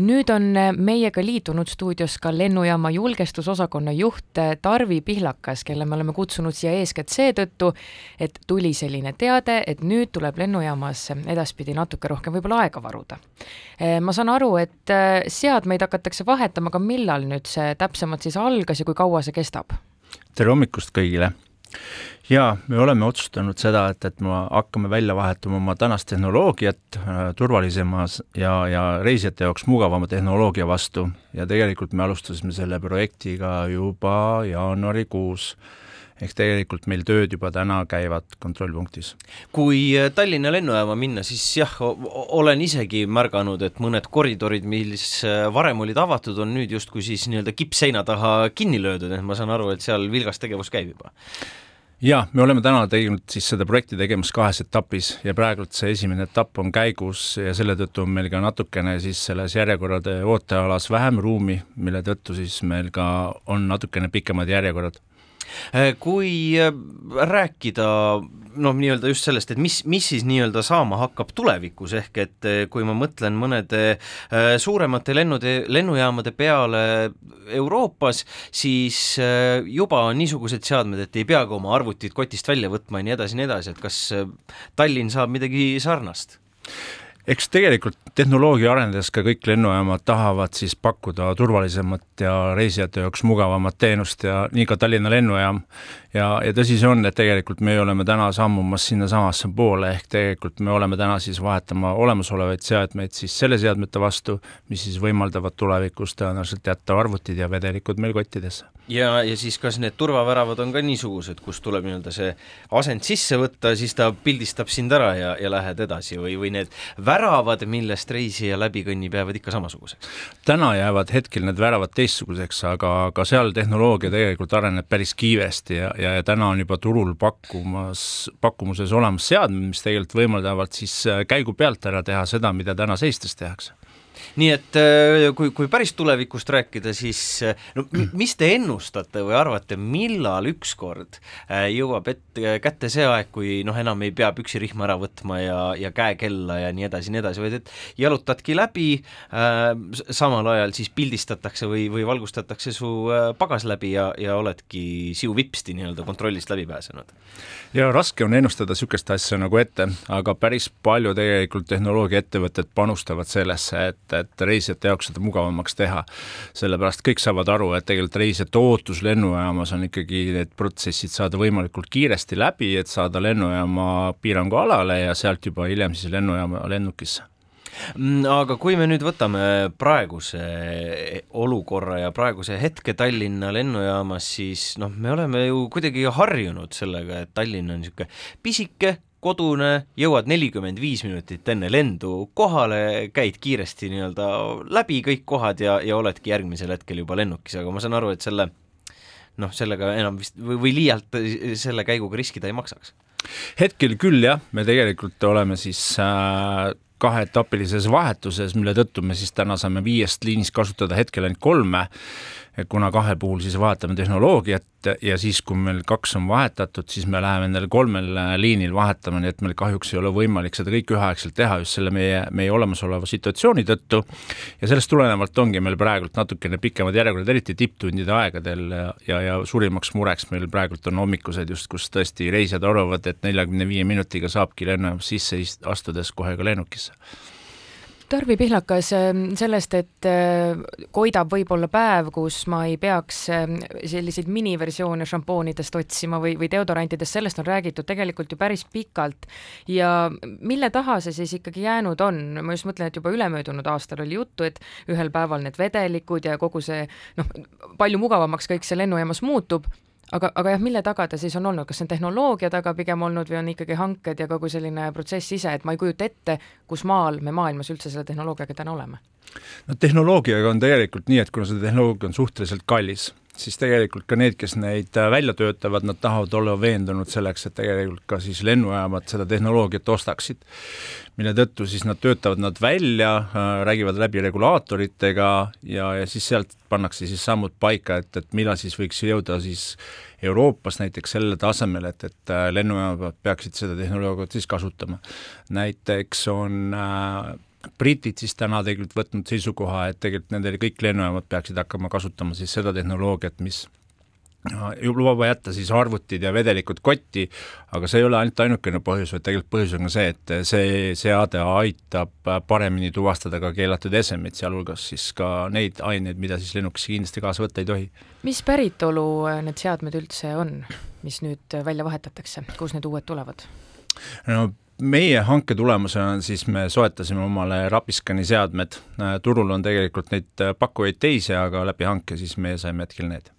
nüüd on meiega liitunud stuudios ka lennujaama julgestusosakonna juht Tarvi Pihlakas, kelle me oleme kutsunud siia eeskätt seetõttu, et tuli selline teade, et nüüd tuleb lennujaamas edaspidi natuke rohkem võib-olla aega varuda. ma saan aru, et seadmeid hakatakse vahetama, aga millal nüüd see täpsemalt siis algas ja kui kaua see kestab? tere hommikust kõigile! Jaa, me oleme otsustanud seda, et, et me hakkame välja vahetama oma tänast tehnoloogiat äh, turvalisemas ja, ja reisijate jaoks mugavama tehnoloogia vastu. Ja tegelikult me alustasime selle projektiga juba jaanuarikuus ehk tegelikult meil tööd juba täna käivad kontrollpunktis. kui äh, Tallinna lennujaama minna, siis jah, olen isegi märganud, et mõned koridorid, mis äh, varem olid avatud, on nüüd justkui siis nii-öelda kippseina taha kinni löödud, et ma saan aru, et seal vilgas tegevus käib juba jaa, me oleme täna teinud siis seda projekti tegemas kahes etapis ja praegult see esimene etapp on käigus ja selle tõttu on meil ka natukene siis selles järjekorrade ootealas vähem ruumi, mille tõttu siis meil ka on natukene pikemad järjekorrad kui äh, rääkida noh, nii-öelda just sellest, et mis, mis siis nii-öelda saama hakkab tulevikus, ehk et äh, kui ma mõtlen mõnede suuremate lennude, lennujaamade peale Euroopas, siis juba on niisugused seadmed, et ei peagi oma arvutit kotist välja võtma ja nii edasi ja nii edasi, et kas Tallinn saab midagi sarnast? Eks tegelikult tehnoloogia arenedes ka kõik lennujaamad tahavad siis pakkuda turvalisemat ja reisijate jaoks mugavamat teenust ja nii ka Tallinna lennujaam. ja, ja tõsi see on, et tegelikult me oleme täna sammumas sinnasamasse poole, ehk tegelikult me oleme täna siis vahetama olemasolevaid seadmeid siis selle seadmete vastu, mis siis võimaldavad tulevikus tõenäoliselt jätta arvutid ja vedelikud meil kottidesse. ja, ja siis kas need turvaväravad on ka niisugused, kus tuleb nii-öelda see asend sisse võtta, siis ta pildistab sind ära ja, ja lähed edasi või, või need väravad, millest reisija läbi kõnnib, jäävad ikka samasuguseks? täna jäävad hetkel need väravad teistsuguseks, aga, aga seal tehnoloogia tegelikult areneb päris kiiresti ja, ja, ja täna on juba turul pakkumas, pakkumuses olemas seadmed, mis tegelikult võimaldavad siis käigu pealt ära teha seda, mida täna seistes tehakse nii et äh, kui, kui päris tulevikust rääkida, siis äh, no mis te ennustate või arvate, millal ükskord äh, jõuab ette, kätte see aeg, kui noh, enam ei pea püksirihma ära võtma ja, ja käekella ja nii edasi, nii edasi, vaid et jalutadki läbi äh,, samal ajal siis pildistatakse või, või valgustatakse su pagas läbi ja, ja oledki siu-vipsti nii-öelda kontrollist läbi pääsenud? ja raske on ennustada niisugust asja nagu ette, aga päris palju tegelikult tehnoloogiaettevõtted panustavad sellesse, et, et reisijate jaoks seda mugavamaks teha. sellepärast kõik saavad aru, et tegelikult reisijate ootus lennujaamas on ikkagi need protsessid saada võimalikult kiiresti läbi, et saada lennujaama piirangualale ja sealt juba hiljem siis lennujaama lennukisse Mm, aga kui me nüüd võtame praeguse olukorra ja praeguse hetke Tallinna lennujaamas, siis noh, me oleme ju kuidagi harjunud sellega, et Tallinn on niisugune pisike, kodune, jõuad nelikümmend viis minutit enne lendu kohale, käid kiiresti nii-öelda läbi kõik kohad ja, ja oledki järgmisel hetkel juba lennukis, aga ma saan aru, et selle noh, sellega enam vist või, või liialt selle käiguga riskida ei maksaks. Hetkel küll jah, me tegelikult oleme siis äh, kaheetapilises vahetuses, mille tõttu me siis täna saame viiest liinist kasutada hetkel ainult kolme, kuna kahe puhul siis vahetame tehnoloogiat ja siis, kui meil kaks on vahetatud, siis me läheme nendel kolmel liinil vahetama, nii et meil kahjuks ei ole võimalik seda kõike üheaegselt teha just selle meie, meie olemasoleva situatsiooni tõttu. ja sellest tulenevalt ongi meil praegult natukene pikemad järjekorrad, eriti tipptundide aegadel ja, ja, suurimaks mureks meil praegult on hommikused just, kus tõesti reisijad arvavad, et neljakümne viie minutiga saabki lennujaamast sisse astudes kohe ka lennukisse Tarvi Pihlakas, ähm, sellest, et äh, koidab võib-olla päev, kus ma ei peaks ähm, selliseid miniversioone šampoonidest otsima või, või deodorantidest, sellest on räägitud tegelikult ju päris pikalt. ja mille taha see siis ikkagi jäänud on, ma just mõtlen, et juba ülemöödunud aastal oli juttu, et ühel päeval need vedelikud ja kogu see noh, palju mugavamaks kõik see lennujaamas muutub aga, aga jah, mille taga ta siis on olnud, kas see on tehnoloogia taga pigem olnud või on ikkagi hanked ja kogu selline protsess ise, et ma ei kujuta ette, kus maal me maailmas üldse selle tehnoloogiaga täna oleme? no tehnoloogiaga on tegelikult nii, et kuna see tehnoloogia on suhteliselt kallis, siis tegelikult ka need, kes neid äh, välja töötavad, nad tahavad olla veendunud selleks, et tegelikult ka siis lennujaamad seda tehnoloogiat ostaksid. mille tõttu siis nad töötavad nad välja äh,, räägivad läbi regulaatoritega ja, ja siis sealt pannakse siis sammud paika, et, et millal siis võiks jõuda siis Euroopas näiteks selle tasemel, et, et äh, lennujaamad peaksid seda tehnoloogiat siis kasutama. näiteks on äh, britid siis täna tegelikult võtnud seisukoha, et tegelikult nendel kõik lennujaamad peaksid hakkama kasutama siis seda tehnoloogiat, mis lubab jätta siis arvutid ja vedelikud kotti, aga see ei ole ainult ainukene põhjus, vaid tegelikult põhjus on ka see, et see seade aitab paremini tuvastada ka keelatud esemeid, sealhulgas siis ka neid aineid, mida siis lennukisse kindlasti kaasa võtta ei tohi. mis päritolu need seadmed üldse on, mis nüüd välja vahetatakse, kust need uued tulevad? no meie hanke tulemusena siis me soetasime omale Rapiskani seadmed, turul on tegelikult neid pakkujaid teisi, aga läbi hanke siis meie saime hetkel need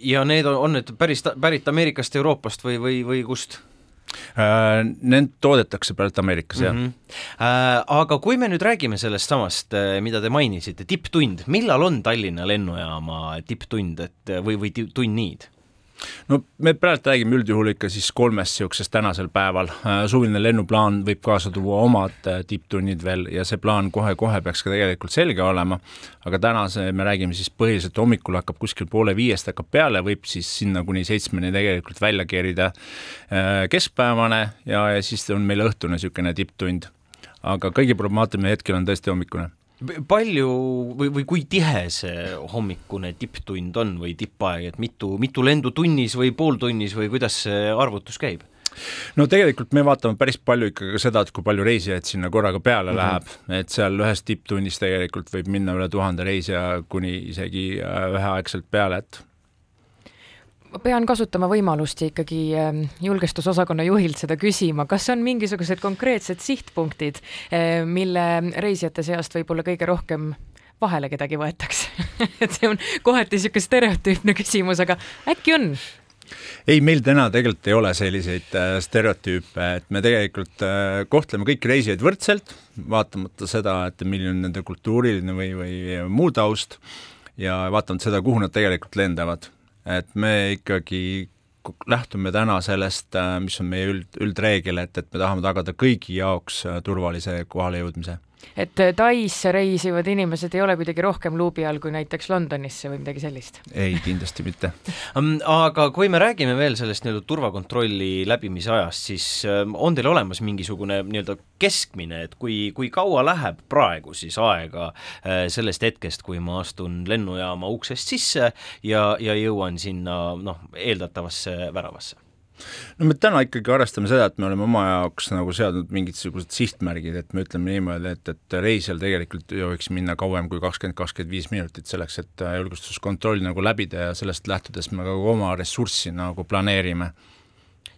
ja need on, on need päris, pärit Ameerikast, Euroopast või, või, või kust? Äh, need toodetakse pärit Ameerikas, jah mm. -hmm. Äh, aga kui me nüüd räägime sellest samast, äh, mida te mainisite, tipptund, millal on Tallinna lennujaama tipptund, et või, või tunniid? No me praegu räägime üldjuhul ikka siis kolmest niisugusest tänasel päeval, äh, suviline lennuplaan võib kaasa tuua omad äh, tipptunnid veel ja see plaan kohe-kohe peaks ka tegelikult selge olema, aga tänase me räägime siis põhiliselt hommikul hakkab kuskil poole viiest hakkab peale, võib siis sinna kuni seitsmeni tegelikult välja kerida äh, keskpäevane ja, ja siis on meil õhtune niisugune tipptund. aga kõige problemaatiline hetkel on tõesti hommikune palju või, või kui tihe see hommikune tipptund on või tippaeg, et mitu, mitu lendu tunnis või pooltunnis või kuidas see arvutus käib? no tegelikult me vaatame päris palju ikkagi ka seda, et kui palju reisijaid sinna korraga peale mm -hmm. läheb, et seal ühes tipptunnis tegelikult võib minna üle tuhande reisija kuni isegi äh, üheaegselt peale, et ma pean kasutama võimalust ja ikkagi ähm, julgestusosakonna juhilt seda küsima, kas on mingisugused konkreetsed sihtpunktid, äh, mille reisijate seast võib-olla kõige rohkem vahele kedagi võetakse et see on kohati niisugune stereotüüpne küsimus, aga äkki on? ei, meil täna tegelikult ei ole selliseid äh, stereotüüpe, et me tegelikult äh, kohtleme kõiki reisijaid võrdselt, vaatamata seda, et milline on nende kultuuriline või, või muu taust ja vaatamata seda, kuhu nad tegelikult lendavad et me ikkagi lähtume täna sellest, äh, mis on meie üld, üldreegel, et, et me tahame tagada kõigi jaoks äh, turvalise kohalejõudmise et äh, Taisse reisivad inimesed ei ole kuidagi rohkem luubi all kui näiteks Londonisse või midagi sellist? ei, kindlasti mitte aga kui me räägime veel sellest nii-öelda turvakontrolli läbimise ajast, siis ähm, on teil olemas mingisugune nii-öelda keskmine, et kui, kui kaua läheb praegu siis aega äh, sellest hetkest, kui ma astun lennujaama uksest sisse ja, ja jõuan sinna noh, eeldatavasse väravasse? No me täna ikkagi arvestame seda, et me oleme oma jaoks nagu seadnud mingisugused sihtmärgid, et me ütleme niimoodi, et, et reisijal tegelikult ei võiks minna kauem kui kakskümmend, kakskümmend viis minutit selleks, et julgestuskontroll nagu läbida ja sellest lähtudes me ka oma ressurssi nagu planeerime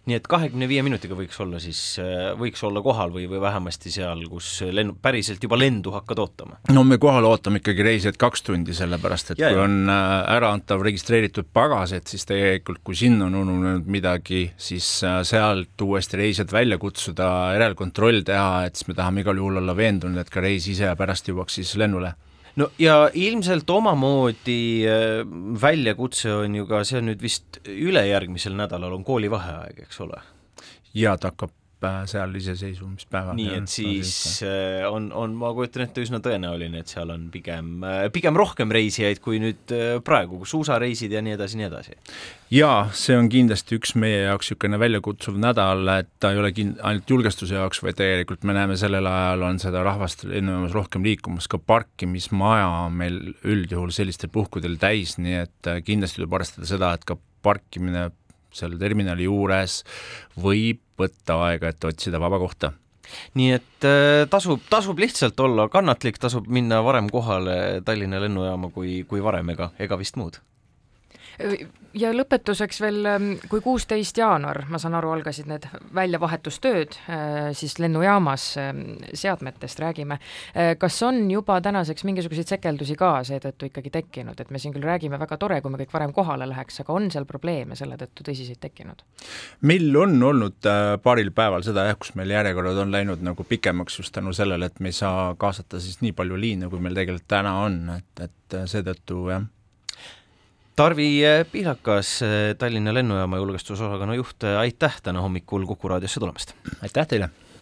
nii et kahekümne viie minutiga võiks olla siis, äh, võiks olla kohal või, või vähemasti seal, kus lennu, päriselt juba lendu hakkad ootama? no me kohal ootame ikkagi reisijad kaks tundi, sellepärast et ja, kui ja. on äh, äraantav registreeritud pagas, et siis tegelikult, kui sinna on ununenud midagi, siis äh, sealt uuesti reisijad välja kutsuda, järelkontroll teha, et siis me tahame igal juhul olla veendunud, et ka reis ise pärast jõuaks siis lennule no ja ilmselt omamoodi äh, väljakutse on ju ka, see on nüüd vist ülejärgmisel nädalal on koolivaheaeg, eks ole? jaa, ta hakkab seal iseseisvumispäeval. nii et siis äh, on, on, ma kujutan ette, üsna tõenäoline, et seal on pigem, äh, pigem rohkem reisijaid kui nüüd äh, praegu, suusareisid ja nii edasi, nii edasi. jaa, see on kindlasti üks meie jaoks niisugune väljakutsuv nädal, et ta ei ole kin-, ainult julgestuse jaoks, vaid tegelikult me näeme, sellel ajal on seda rahvast lennujaamas rohkem liikumas, ka parkimismaja on meil üldjuhul sellistel puhkudel täis, nii et kindlasti tuleb arvestada seda, et ka parkimine seal terminali juures võib võtta aega, et otsida vaba kohta. Nii et äh, tasub, tasub lihtsalt olla kannatlik, tasub minna varem kohale Tallinna lennujaama kui, kui varem, ega, ega vist muud ja lõpetuseks veel, ähm, kui kuusteist jaanuar, ma saan aru, algasid need väljavahetustööd äh, siis lennujaamas, ähm, seadmetest räägime, äh, kas on juba tänaseks mingisuguseid sekeldusi ka seetõttu ikkagi tekkinud, et me siin küll räägime, väga tore, kui me kõik varem kohale läheks, aga on seal probleeme selle tõttu tõsiseid tekkinud? meil on olnud äh, paaril päeval seda jah, kus meil järjekorrad on läinud nagu pikemaks just tänu sellele, et me ei saa kaasata siis nii palju liine, kui meil tegelikult täna on, et, et seetõttu jah Tarvi Pihlakas, Tallinna lennujaama julgestusosakonna juht, aitäh täna hommikul Kuku raadiosse tulemast! aitäh teile!